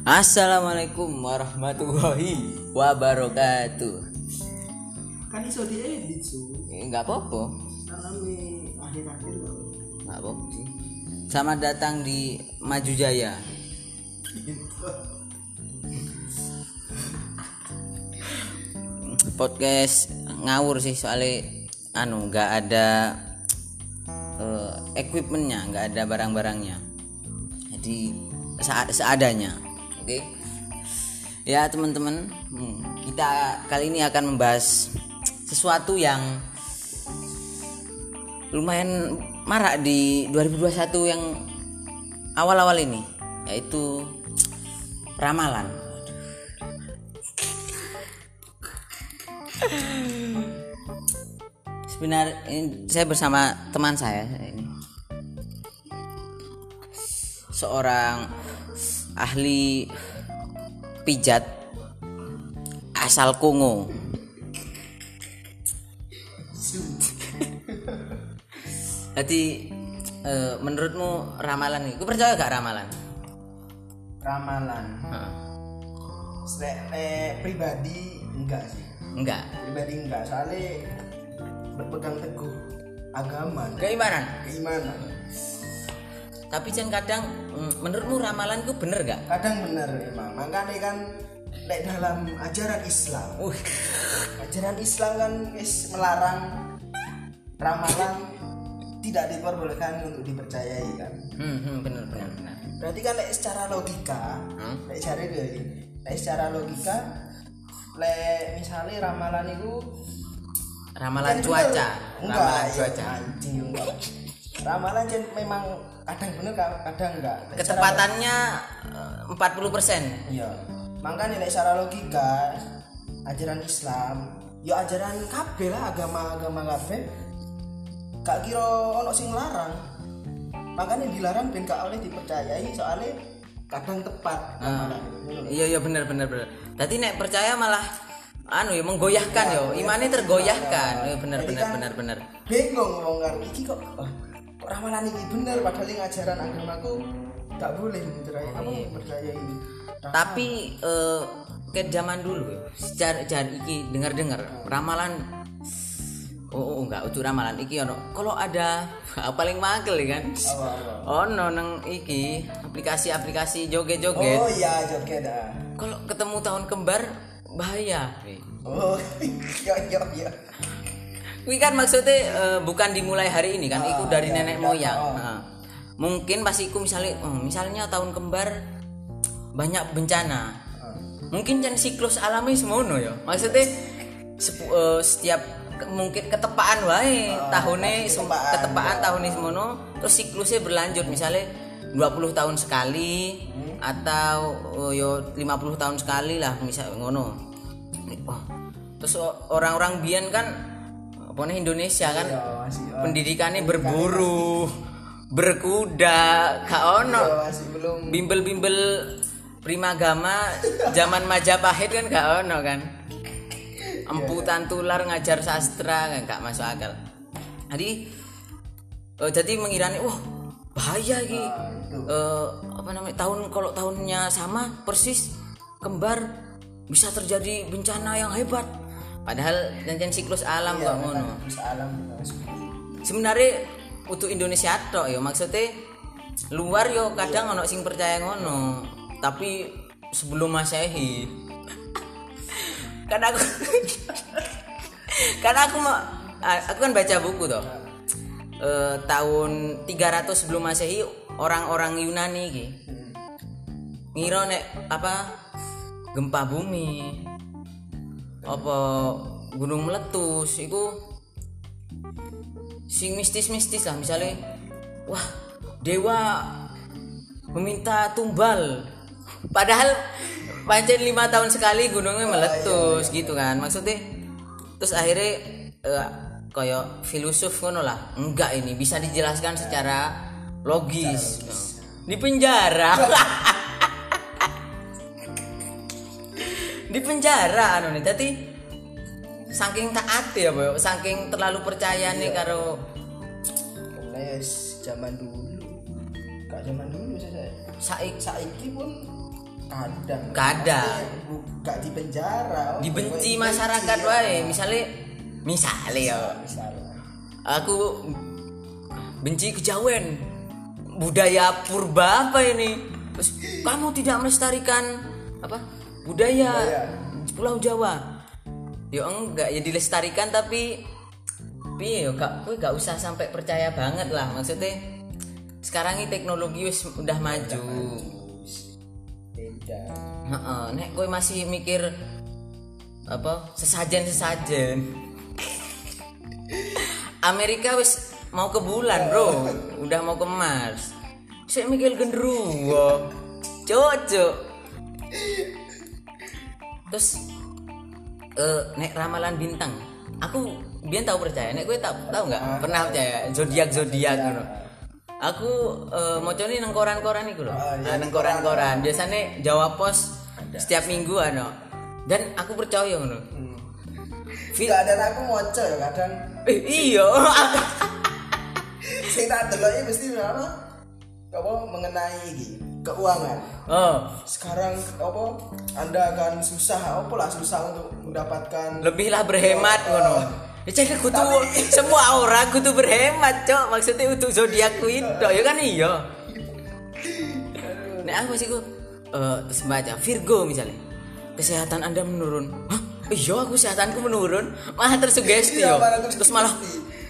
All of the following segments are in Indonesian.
Assalamualaikum warahmatullahi wabarakatuh. kan iso diedit su Eh, Nggak apa-apa, akhir-akhir kok. nggak apa-apa sih. Selamat datang di Maju Jaya. Podcast ngawur sih soalnya anu nggak ada eh, equipmentnya, nggak ada barang-barangnya. Jadi sea- seadanya, oke? Ya teman-teman, hmm, kita kali ini akan membahas sesuatu yang lumayan marak di 2021 yang awal-awal ini yaitu ramalan. Sebenarnya ini saya bersama teman saya ini seorang ahli pijat asal Kongo. Jadi eh, menurutmu ramalan itu percaya gak ramalan? ramalan eh, pribadi enggak sih enggak. pribadi enggak soalnya berpegang teguh agama Keimanan. keimanan Tapi kan kadang mm, menurutmu ramalan itu bener gak? kadang bener emang makanya kan lek dalam ajaran Islam Uh, ajaran Islam kan is melarang ramalan tidak diperbolehkan untuk dipercayai kan hmm, hmm, bener bener bener. berarti kan lek secara logika Hmm? lek cari lek secara logika lek misalnya ramalan itu Ramalan cuaca, enggak ramalan ya, cuaca. anjing ramalan jen memang kadang bener kadang enggak secara- Ketepatannya eh, 40%. iya makanya lek secara logika ajaran Islam ya ajaran kabeh lah agama-agama kabeh gak kira ono sing larang makanya dilarang ben gak oleh dipercayai soalnya kadang tepat Ah. lho. Iya iya bener bener bener. Tadi nek percaya malah anu ya menggoyahkan yo, imannya tergoyahkan. Eh, bener bener kan- bener bener. bingung ngomong iki kok kok ramalan ini bener padahal ini ajaran agamaku gak boleh dipercayai kamu percaya ini Tapi eh ke zaman dulu secara secara iki dengar-dengar ramalan Oh, oh enggak utuh ramalan iki ono. Kalau ada paling magel ya kan. Ono nang iki aplikasi-aplikasi joget-joget. oh iya joget ah Kalau ketemu tahun kembar bahaya. oh iya iya iya Ini kan maksudnya eh, bukan dimulai hari ini kan, itu dari nenek moyang. Nah, mungkin pas iku misalnya, oh, misalnya tahun kembar banyak bencana. Mungkin kan siklus alami semono ya. Maksudnya sepu- eh, setiap mungkin ketepaan wae tahunnya sem- ketepaan, ketepaan tahunnya semono terus siklusnya berlanjut misalnya 20 tahun sekali atau oh, yo 50 tahun sekali lah misal ngono. Wah, terus orang-orang biyen kan nih Indonesia kan ya masih oh, pendidikannya berburu, berkuda, gak ono. ya, masih belum Bimbel-bimbel primagama zaman Majapahit kan gak ono kan. Emputan tular ngajar sastra kan gak masuk akal. Jadi eh, jadi mengirani wah bahaya iki. Eh, apa namanya tahun kalau tahunnya sama persis kembar bisa terjadi bencana yang hebat. Padahal janjian siklus alam kok ngono. terus alam terus sebenarnya untuk Indonesia tok ya maksudnya luar yo kadang ono sing percaya ngono. Tapi sebelum masehi. Kan aku kan aku mau aku kan baca buku toh. Eh, tahun 300 sebelum masehi orang-orang Yunani ki ngira nek apa? Gempa bumi apa gunung meletus? Itu sing mistis-mistis lah. Misalnya wah dewa meminta tumbal. Padahal pancen lima tahun sekali gunungnya meletus gitu kan. Maksudnya terus akhirnya eh, kayak filosof ngono lah. Enggak ini bisa dijelaskan secara logis. Di penjara di penjara anu nih. Jadi saking taat ya? Boy saking terlalu percaya nih karo les zaman dulu. Gak zaman dulu saya saik saiki. Pun kadang. Kadang. Gak di penjara. Oh, dibenci benci, masyarakat ya. wae. Misalnya misalnya ya. Misalnya aku benci kejawen budaya purba apa ini? Terus kamu tidak melestarikan apa budaya. Budaya. Pulau Jawa. Ya enggak ya dilestarikan tapi tapi ya gak, kowe gak usah sampai percaya banget lah. Maksudnya sekarang ini teknologi wis udah maju. beda. Heeh, nek kowe masih mikir apa sesajen sesajen Amerika wis mau ke bulan bro. Udah mau ke Mars. Saya mikir genderuwo. Cocok terus eh nek ramalan bintang aku biar tahu percaya nek gue tahu tahu nggak? Pernah percaya? Zodiak zodiak gitu aku eh mau coba nang koran-koran itu loh Ah, Nah, iya, nang koran-koran. Biasanya Jawa Pos setiap minggu ano dan aku percaya ngono. Fil- Gak ada aku moco ya kadang. Eh, iya. Sing tak delok mesti apa apa mengenai iki keuangan. Oh sekarang apa anda akan susah apa lah susah untuk mendapatkan lebihlah berhemat ngono. Ya jadi kudu Tapi- semua orang kudu berhemat cok. Maksudnya untuk zodiakku itu ya kan? Iya. Nek aku sih gue eh terus baca Virgo misalnya kesehatan anda menurun. Hah? Iya aku kesehatanku menurun. Malah tersugesti Iya, yo. terus malah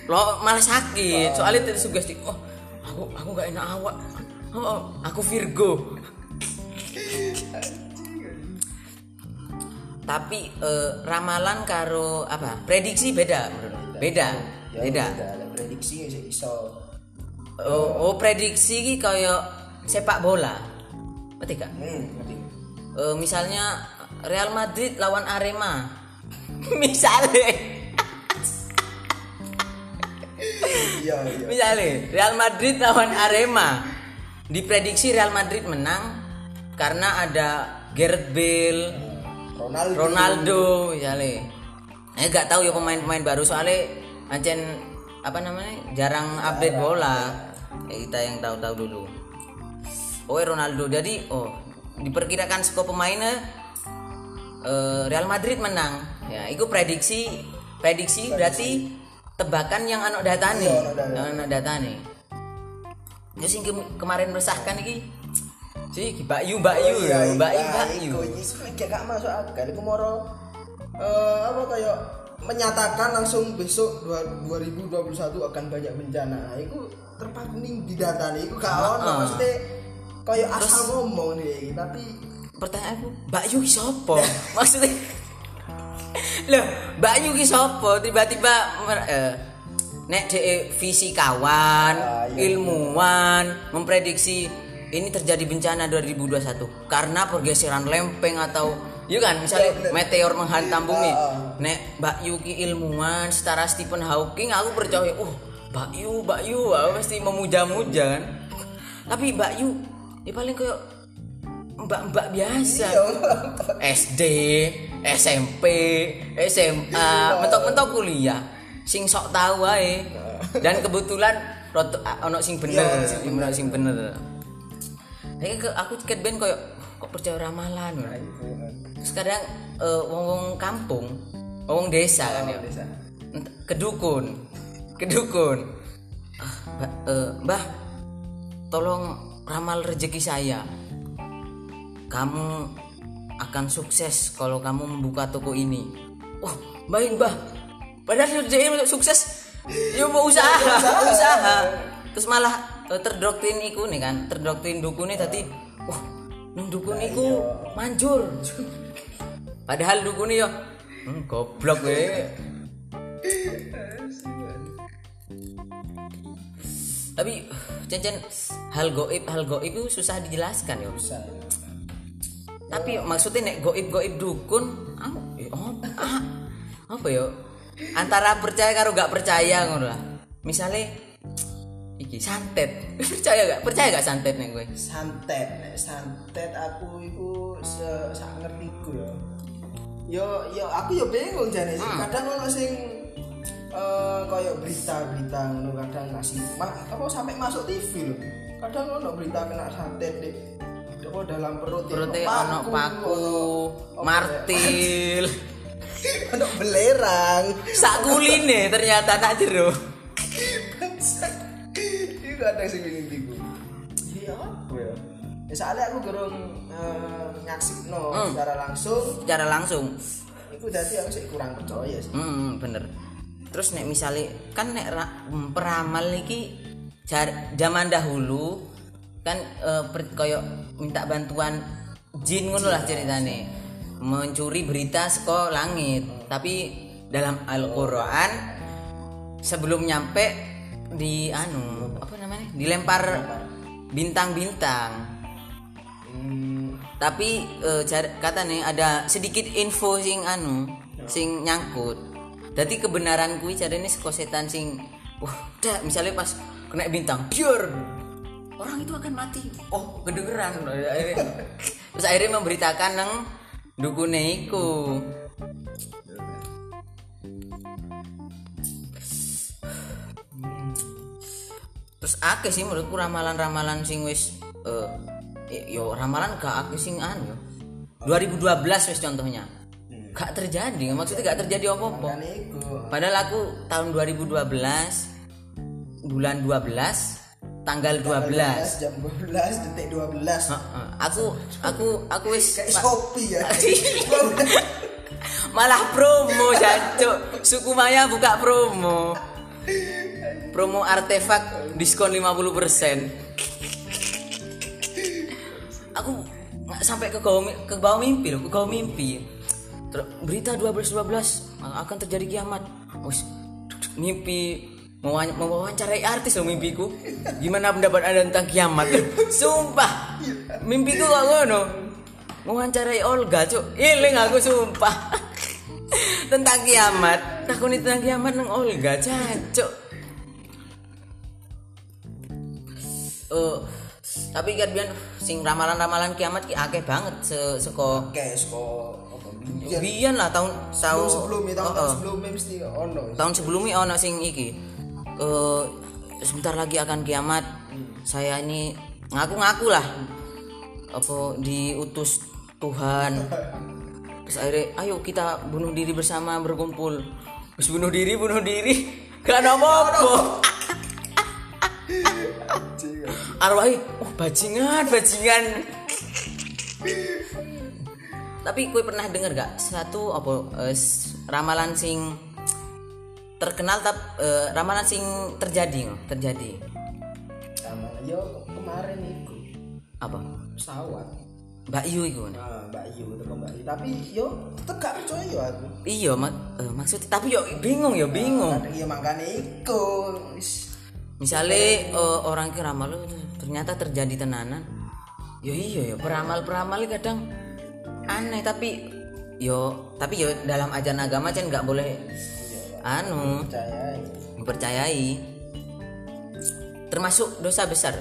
lo malah sakit. Soalnya tersugesti oh aku aku gak enak awak oh, oh, aku Virgo. Tapi eh, ramalan karo apa? Prediksi beda menurut beda ya beda. ada prediksi iso. Oh, oh prediksi ki kayak sepak bola. Ngerti gak? Hmm ngerti. Eh, misalnya Real Madrid lawan Arema. Misalnya iya iya. Misalnya Real Madrid lawan Arema diprediksi Real Madrid menang karena ada Gareth Bale Ronaldo. Ronaldo misalnya eh gak tahu ya pemain-pemain baru soalnya ancen apa namanya jarang update bola. ya, kita yang tahu-tahu dulu. Oh Ronaldo. Jadi oh diperkirakan skor pemainnya eh, Real Madrid menang. Ya itu prediksi prediksi berarti tebakan yang anak datane. Iya, anak datane. Terus yang ke- kemarin meresahkan iki sih Mbak Yu Mbak Yu Oh, iya, ya, Mbak Yu iya, Mbak Yu iku iki gak masuk akal. Iku moro eh apa kayak menyatakan langsung besok dua- 2021 akan banyak bencana. Nah iku terpaku ning di data nih iku gak ono maksudnya kayak asal ngomong nih tapi pertanyaanku Mbak Yu ki sopo maksudnya loh Mbak Yu ki sopo tiba-tiba eh, nek de fisikawan Ah, iya, ilmuwan memprediksi ini terjadi bencana 2021 karena pergeseran lempeng atau Iya kan misalnya Iya, meteor menghantam bumi. Ah, ah. Nek Mbak Yu ki ilmuwan setara Stephen Hawking aku percaya, uh Mbak Yu, Mbak Yu, aku pasti memuja-muja kan. Tapi Mbak Yu, ya paling kayak mbak-mbak biasa. Iya. SD, SMP, SMA, mentok-mentok kuliah. Sing sok tahu ae. Dan kebetulan roto ah, ono sing bener, Iya, sing ono sing bener. Jadi ke aku ket ben koyo kok percaya ramalan. nah Sekarang eh, wong-wong kampung, wong desa kan ya. desa Kedukun. Kedukun. Ah, eh, Mbah, tolong ramal rezeki saya. Kamu akan sukses kalau kamu membuka toko ini. Wah, baik, Mbah. Padahal rezeki sukses. Ya mau usaha, usaha. Terus malah eh, terdoktrin iku nih kan, terdoktrin dukune tadi. Wah, nang dukun iku manjur. Padahal dukune yo hmm, goblok we. Tapi cencen hal goib hal goib itu susah dijelaskan ya. bisa Tapi maksudnya nek goib goib dukun, ah, eh, oh, apa ya? Antara percaya karo gak percaya ngono lah. Misalnya iki santet. percaya gak? Percaya gak santet nek gue? santet nek santet aku iku se sak ngertiku ya yo yo aku yo bingung jane sih kadang ono sing eh koyo berita-berita ngono kadang ngasih ma, apa sampai masuk TV loh kadang ono berita kena santet deh apa dalam perut perutnya ono paku martil ono belerang sak kuline ternyata tak jero Iku ada sing ngene iki ku. Iya apa ya? Ya soalnya aku gerung eh, nyaksipno secara langsung, secara langsung iku dadi aku sih kurang percaya sih. Hmm, bener. Terus nek misalnya kan nek ra- peramal iki jar- zaman dahulu kan per- koyo minta bantuan jin ngono lah ceritane. Mencuri berita saka langit. Tapi dalam Al-Qur'an sebelum nyampe di anu apa namanya? dilempar bintang-bintang. Hmm, tapi jar- kata nih ada sedikit info sing anu sing nyangkut jadi kebenaran kui cari ini setan sing wah dah misalnya pas kena bintang pure orang itu akan mati oh kedengeran terus akhirnya memberitakan nang dukune iku. Terus akeh sih menurutku ramalan-ramalan sing wis eh, yo ramalan gak akeh sing anu yo. 2012 wis contohnya. Gak terjadi maksudnya gak terjadi apa-apa. Padahal aku tahun 2012 bulan 12 tanggal 12 jam 12 detik 12. Heeh. aku aku aku wis Kayak Shopee ya. malah promo jancuk. Suku maya buka promo. Promo artefak diskon 50% aku nggak sampai ke bawah ke bawah mimpi loh ke bawah mimpi. Berita 12 12 akan terjadi kiamat. Mimpi mewawancarai artis loh mimpiku. Gimana pendapat anda tentang kiamat? Sumpah. Mimpiku kok ngono. Mewawancarai Olga cuk. Iling aku sumpah. Tentang kiamat. Takuni tentang kiamat nang Olga cacuk. Eh, tapi kan biar sing ramalan-ramalan kiamat ki akeh banget se seko sko apa biyen. lah tahun tahun Tahun sebelumnya, tahun Heeh. sebelumnya mesti ono. tahun sebelumnya ono sing iki eh sebentar lagi akan kiamat. Saya ini ngaku-ngaku lah. Apa diutus Tuhan. Terus akhirnya ayo kita bunuh diri bersama berkumpul. Terus bunuh diri bunuh diri. Gak ada apa-apa. Arwahnya oh bajingan bajingan. Tapi kue pernah dengar gak satu apa eh, ramalan sing terkenal tap eh, ramalan sing terjadi terjadi Sama yo kemarin iku apa pesawat. Mbak Yu itu Nah, Mbak Yu teko Mbak Yu. Tapi yo tetep gak percaya aku. iya mak eh, maksudnya tapi yo bingung yo bingung Kadang iya makane iku. Wis misalnya eh, orang kira ramal "Oh, ternyata terjadi tenanan yo iya yo peramal peramal kadang aneh tapi yo tapi yo dalam ajaran agama kan nggak boleh anu percaya. mempercayai termasuk dosa besar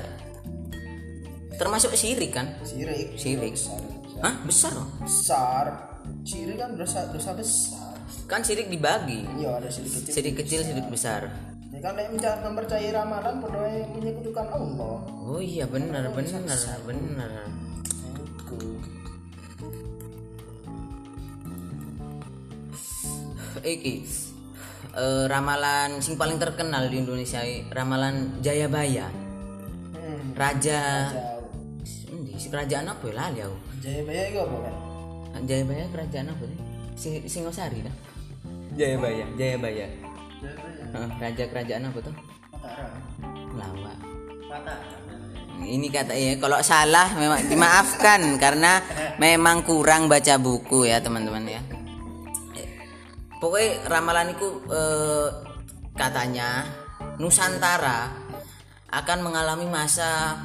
termasuk syirik kan Sirik. Sirik. Besar. Hah besar loh Besar. Sirik kan dosa dosa besar. kan syirik dibagi Iya ada sirik kecil. sirik kecil sirik besar Ya kan menca- mempercayai ramalan ae menyekutukan Allah. oh iya benar benar benar Iku. iki eh, ramalan sing paling terkenal di Indonesia ramalan Jayabaya. Hmm. raja. Endi, si kerajaan apa ya? Lali aku. Jayabaya iku apa kan? Jayabaya kerajaan apa sih? Sing Singosari kan Jayabaya Jayabaya. Jayabaya. Heeh, raja kerajaan apa tuh? Mataram. ini katanya kalau salah memang dimaafkan karena memang kurang baca buku ya teman-teman ya pokoknya ramalan itu eh, katanya Nusantara akan mengalami masa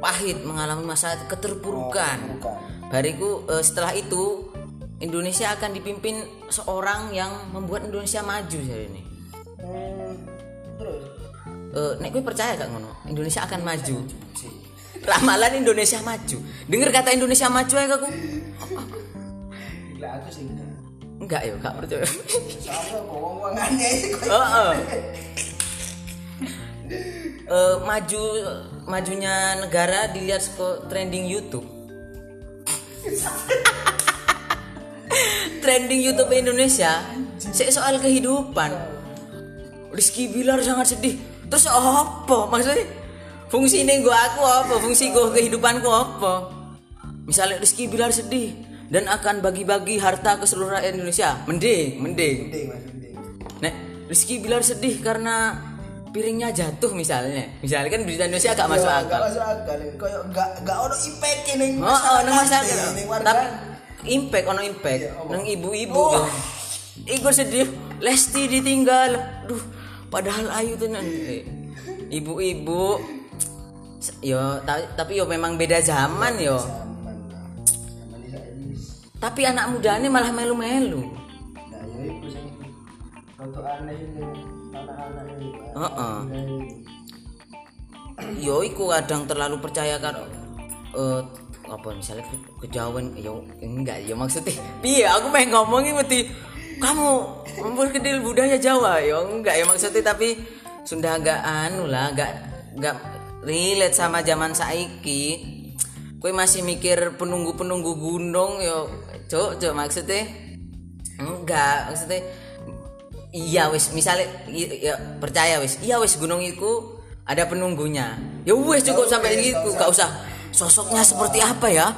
pahit mengalami masa keterpurukan. Bukan. bariku eh, setelah itu Indonesia akan dipimpin seorang yang membuat Indonesia maju hari ini. Hmm. Terus? Eh, nek gue percaya gak ngono? Indonesia akan maju. ramalan Indonesia maju. Dengar kata Indonesia maju ya aku Gila aku sih enggak. enggak ya gak percaya. Iku. Heeh. Eh, maju majunya negara dilihat ke trending YouTube. Trending YouTube Indonesia sik soal kehidupan. Rizky Bilar sangat sedih. Terus apa maksudnya? Fungsi ini gua aku apa? Fungsi gua kehidupanku apa? Misalnya Rizky Bilar sedih dan akan bagi-bagi harta ke seluruh rakyat Indonesia mending mending Mending mas mending. Nek Rizky Bilar sedih karena piringnya jatuh misalnya misalnya kan berita Indonesia agak masuk Iya, akal Gak masuk akal. Kayak gak gak ono impact ning Oh, oh, nang masyarakat. Tapi impact ono impact Iya, nang ibu-ibu. Oh. Iku sedih, Lesti ditinggal. Duh, padahal ayu tenan. Eh, Ibu-ibu yo ta- tapi yo memang beda zaman yo. Tapi anak mudanya malah melu-melu. Nah, ya aneh ini anak-anak ini. Heeh. Yo iku kadang terlalu percaya karo eh apa misalnya ke- kejauhan yo enggak yo maksudnya piye aku pengen ngomongin mesti kamu memperkedil budaya Jawa yo enggak ya maksudnya tapi sudah agak anu lah agak enggak relate sama zaman saiki kue masih mikir penunggu-penunggu gunung yo cok cok maksudnya enggak maksudnya iya wis misalnya ya, percaya wis iya wis gunung itu ada penunggunya. Ya wis cukup sampai gitu gak usah. sosoknya seperti apa ya?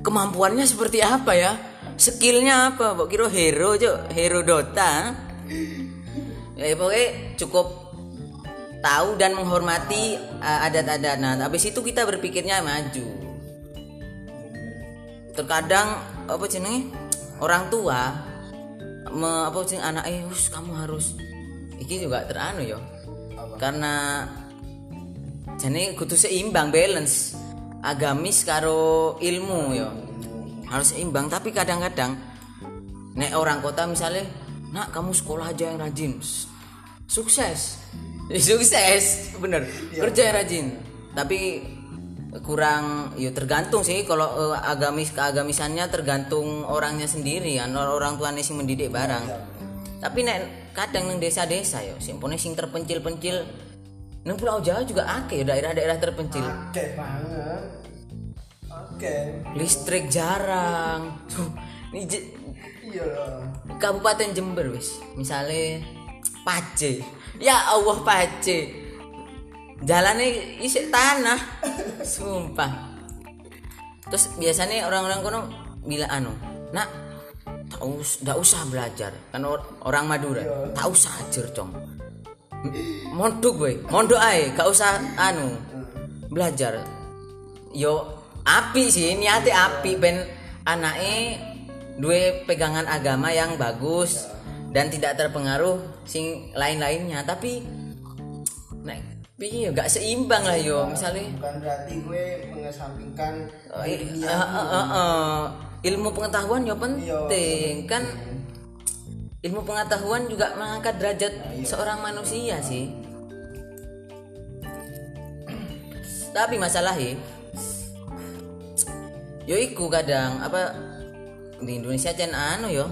Kemampuannya seperti apa ya? Skillnya apa? Mbok kira hero cok hero Dota. Ya pokoknya cukup tahu dan menghormati uh, adat-adat. Nah habis itu kita berpikirnya maju. Terkadang apa jenenge? Orang tua. Me, apa jeneng anak eh "Us, kamu harus. Iki juga teranu yo. Karena jadi kudu seimbang balance. Agamis karo ilmu yo. Harus seimbang. Tapi kadang-kadang nek orang kota misalnya nak kamu sekolah aja yang rajin. Sukses. Sukses bener. Kerja yang rajin. Tapi kurang ya tergantung sih. Kalau eh, agamis keagamisannya tergantung orangnya sendiri kan or- orang tuanya sing mendidik barang. Tapi nek kadang neng desa-desa ya sing pone sing terpencil-pencil neng pulau Jawa juga akeh ya, daerah-daerah terpencil. Oke banget. Oke. listrik jarang. Ini je- Iya. Kabupaten Jember wis. Misalnya Pace ya Allah Pace jalannya isi tanah. Sumpah. Terus biasanya orang-orang kono bilang anu nak tak us tak usah belajar. Kan or- orang Madura tak usah ajar cong. Mondok gue mondok ae gak usah anu belajar. Yo api sih niatnya api ben anake dua pegangan agama yang bagus dan tidak terpengaruh sing lain-lainnya. Tapi piye yo gak seimbang lah yo. Misalnya Bukan berarti gue mengesampingkan dunia. eh, eh, eh, eh. ilmu pengetahuan ya penting kan? ilmu pengetahuan juga mengangkat derajat seorang manusia sih. Tapi masalahnya yo iku kadang apa di Indonesia cen anu yo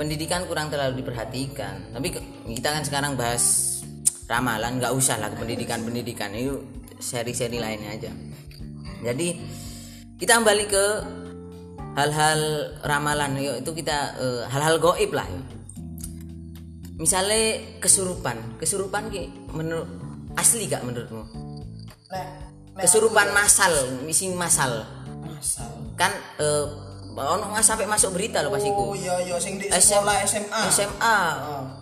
pendidikan kurang terlalu diperhatikan. Tapi kita kan sekarang bahas ramalan nggak usah lah pendidikan pendidikan itu seri-seri lainnya aja jadi kita kembali ke hal-hal ramalan yuk itu kita eh, hal-hal goib lah yuk. misalnya kesurupan kesurupan ki menurut asli gak menurutmu kesurupan masal misi masal masal. kan eh ono nggak sampai masuk berita loh pas iku Oh iya iya sing di sekolah SMA. SMA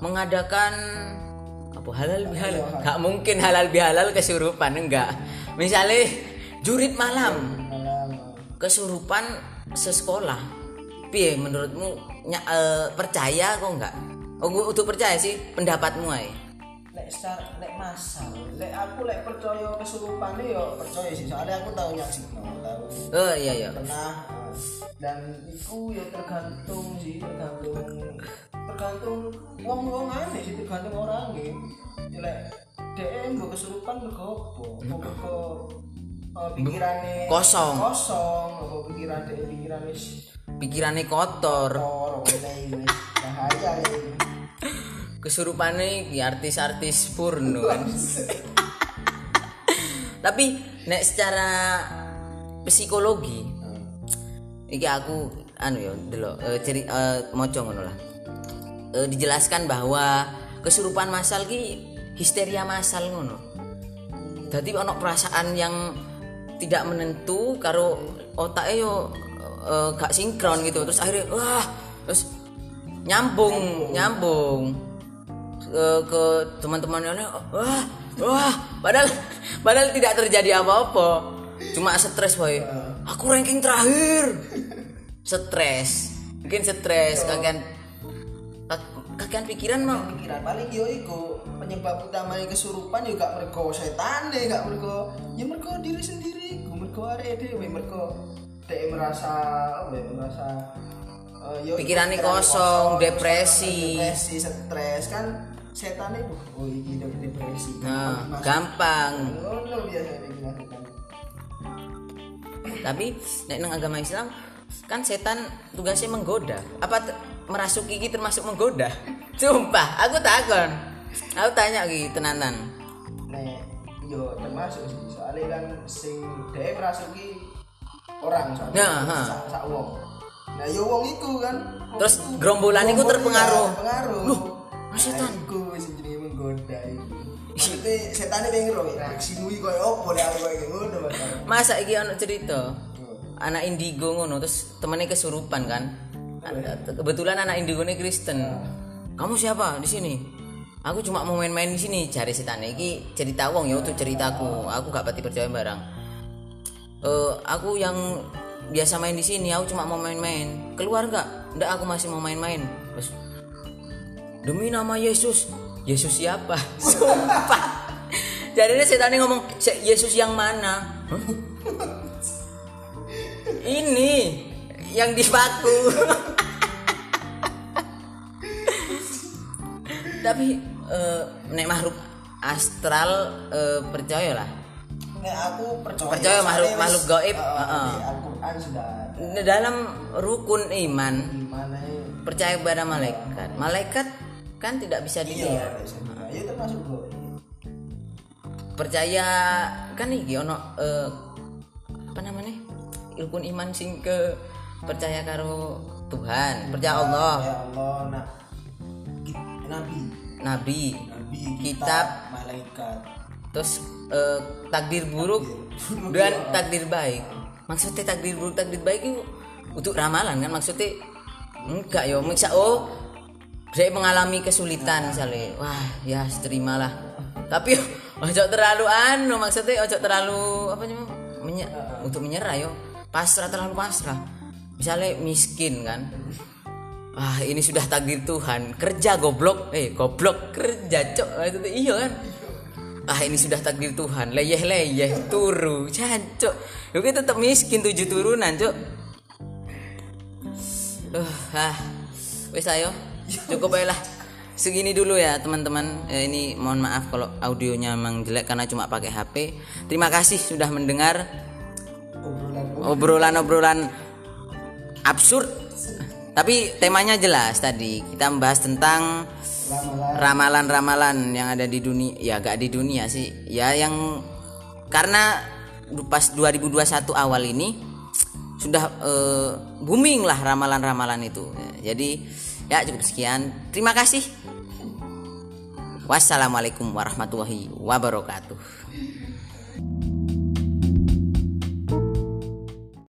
mengadakan apa? Halal bihalal? Nggak mungkin halal bihalal kesurupan enggak. Misalnya jurit malam. Kesurupan sesekolah. Piye menurutmu eh, percaya kok enggak? Oh gua untuk percaya sih pendapatmu ay Lek secara lek masal, lek aku lek percaya kesurupane yo percaya sih. Soalnya aku tahu nyaksino, tahu oh iya iya. Pernah. Dan itu ya tergantung sih tergantung tergantung wong wong aneh sih tergantung orangnya Ya, lek DM gue kesurupan apa apa? Mergo eh, pikirannya Kosong. kosong apa pikiran dia pikirannya pikirannya kotor. kotor bahaya ini kesurupannya ki artis-artis porno. Kan tapi nek secara psikologi iki aku anu ya delok eh, ceri eh, moco ngono lah Eh, dijelaskan bahwa kesurupan masal ki histeria masal ngono. Jadi ono perasaan yang tidak menentu karo otaknya yo eh, gak sinkron gitu. Terus akhirnya wah terus nyambung nyambung. ke, ke teman-temannya wah wah padahal padahal tidak terjadi apa-apa. Cuma stres boy. Aku ranking terakhir. Stres. Mungkin stres kagian kagian pikiran mau pikiran paling yo iku penyebab utama kesurupan juga mergo setan deh gak mergo ya mergo diri sendiri iku mergo arek dhewe mergo dhek merasa apa ya merasa eh, yo Pikirannya pikiran kosong, depresi. depresi stres kan setan itu oh iki depresi nah Masuk. gampang ngono biasanya dilakukan tapi nek nang agama Islam kan setan tugasnya menggoda apa merasuki iki termasuk menggoda. Sumpah aku takon. Aku tanya ki tenanan. Nek yo termasuk sih. Soalnya kan sing dhek merasuki orang soalnya. Nah, ha. sak sak wong. Nah yo wong iku kan. Terus gerombolan iku terpengaruh. pengaruh Loh, mas setan. Nah, iku sing jenenge menggoda iku maksudnya setane pengen ro reaksi nui koyo opo lek aku koyo ngono Mas. masa iki ono cerita? Anak indigo ngono terus temennya kesurupan kan kebetulan anak indigo ini Kristen. Kamu siapa? Di sini. Aku cuma mau main-main di sini. Cari setan iki cerita wong ya untuk ceritaku. Aku gak pati percaya barang. Eh, aku yang biasa main di sini aku cuma mau main-main. Keluar nggak? Nggak aku masih mau main-main. Demi nama Yesus. Yesus siapa? Sumpah. Jadi setannya ngomong "Se- Yesus yang mana? Ini yang di paku tapi eh, nek makhluk astral eh, percaya lah. Nek aku percaya Percaya makhluk- makhluk gaib, di Al-Qur'an sudah ada. dalam rukun iman ya percaya kepada malaikat. Malaikat kan tidak bisa iya dilihat. sebenarnya. ya termasuk gue percaya kan iki ono apa namanya? Rukun iman sing ke percaya karo Tuhan percaya Allah. Ya Allah. Nah nabi. Nabi. Nabi Kitab. malaikat. Terus eh, takdir buruk dan takdir baik. Maksudnya takdir buruk takdir baik itu untuk ramalan kan? Maksudnya enggak yo. Miksa oh saya mengalami kesulitan misalnya. Wah ya terimalah. Tapi ojo terlalu anu maksudnya ojo terlalu apa namanya? Menye- untuk menyerah yo. Pasrah terlalu pasrah misalnya miskin kan. Wah ini sudah takdir Tuhan. Kerja goblok. Eh goblok. Kerja cok. Tuh, iya kan? Ah ini sudah takdir Tuhan. Leyeh leyeh turu cancok yo kita tetap miskin tujuh turunan cok. Uh, ah. Wes ayo. Cukup lah. Segini dulu ya teman-teman. Eh, ini mohon maaf kalau audionya memang jelek karena cuma pakai HP terima kasih sudah mendengar obrolan. obrolan-obrolan absurd. Tapi temanya jelas tadi. Kita membahas tentang ramalan ramalan-ramalan yang ada di dunia. Ya gak di dunia sih. Ya yang karena pas 2021 awal ini sudah eh, booming lah ramalan-ramalan itu. Jadi ya cukup sekian. Terima kasih. Wassalamualaikum warahmatullahi wabarakatuh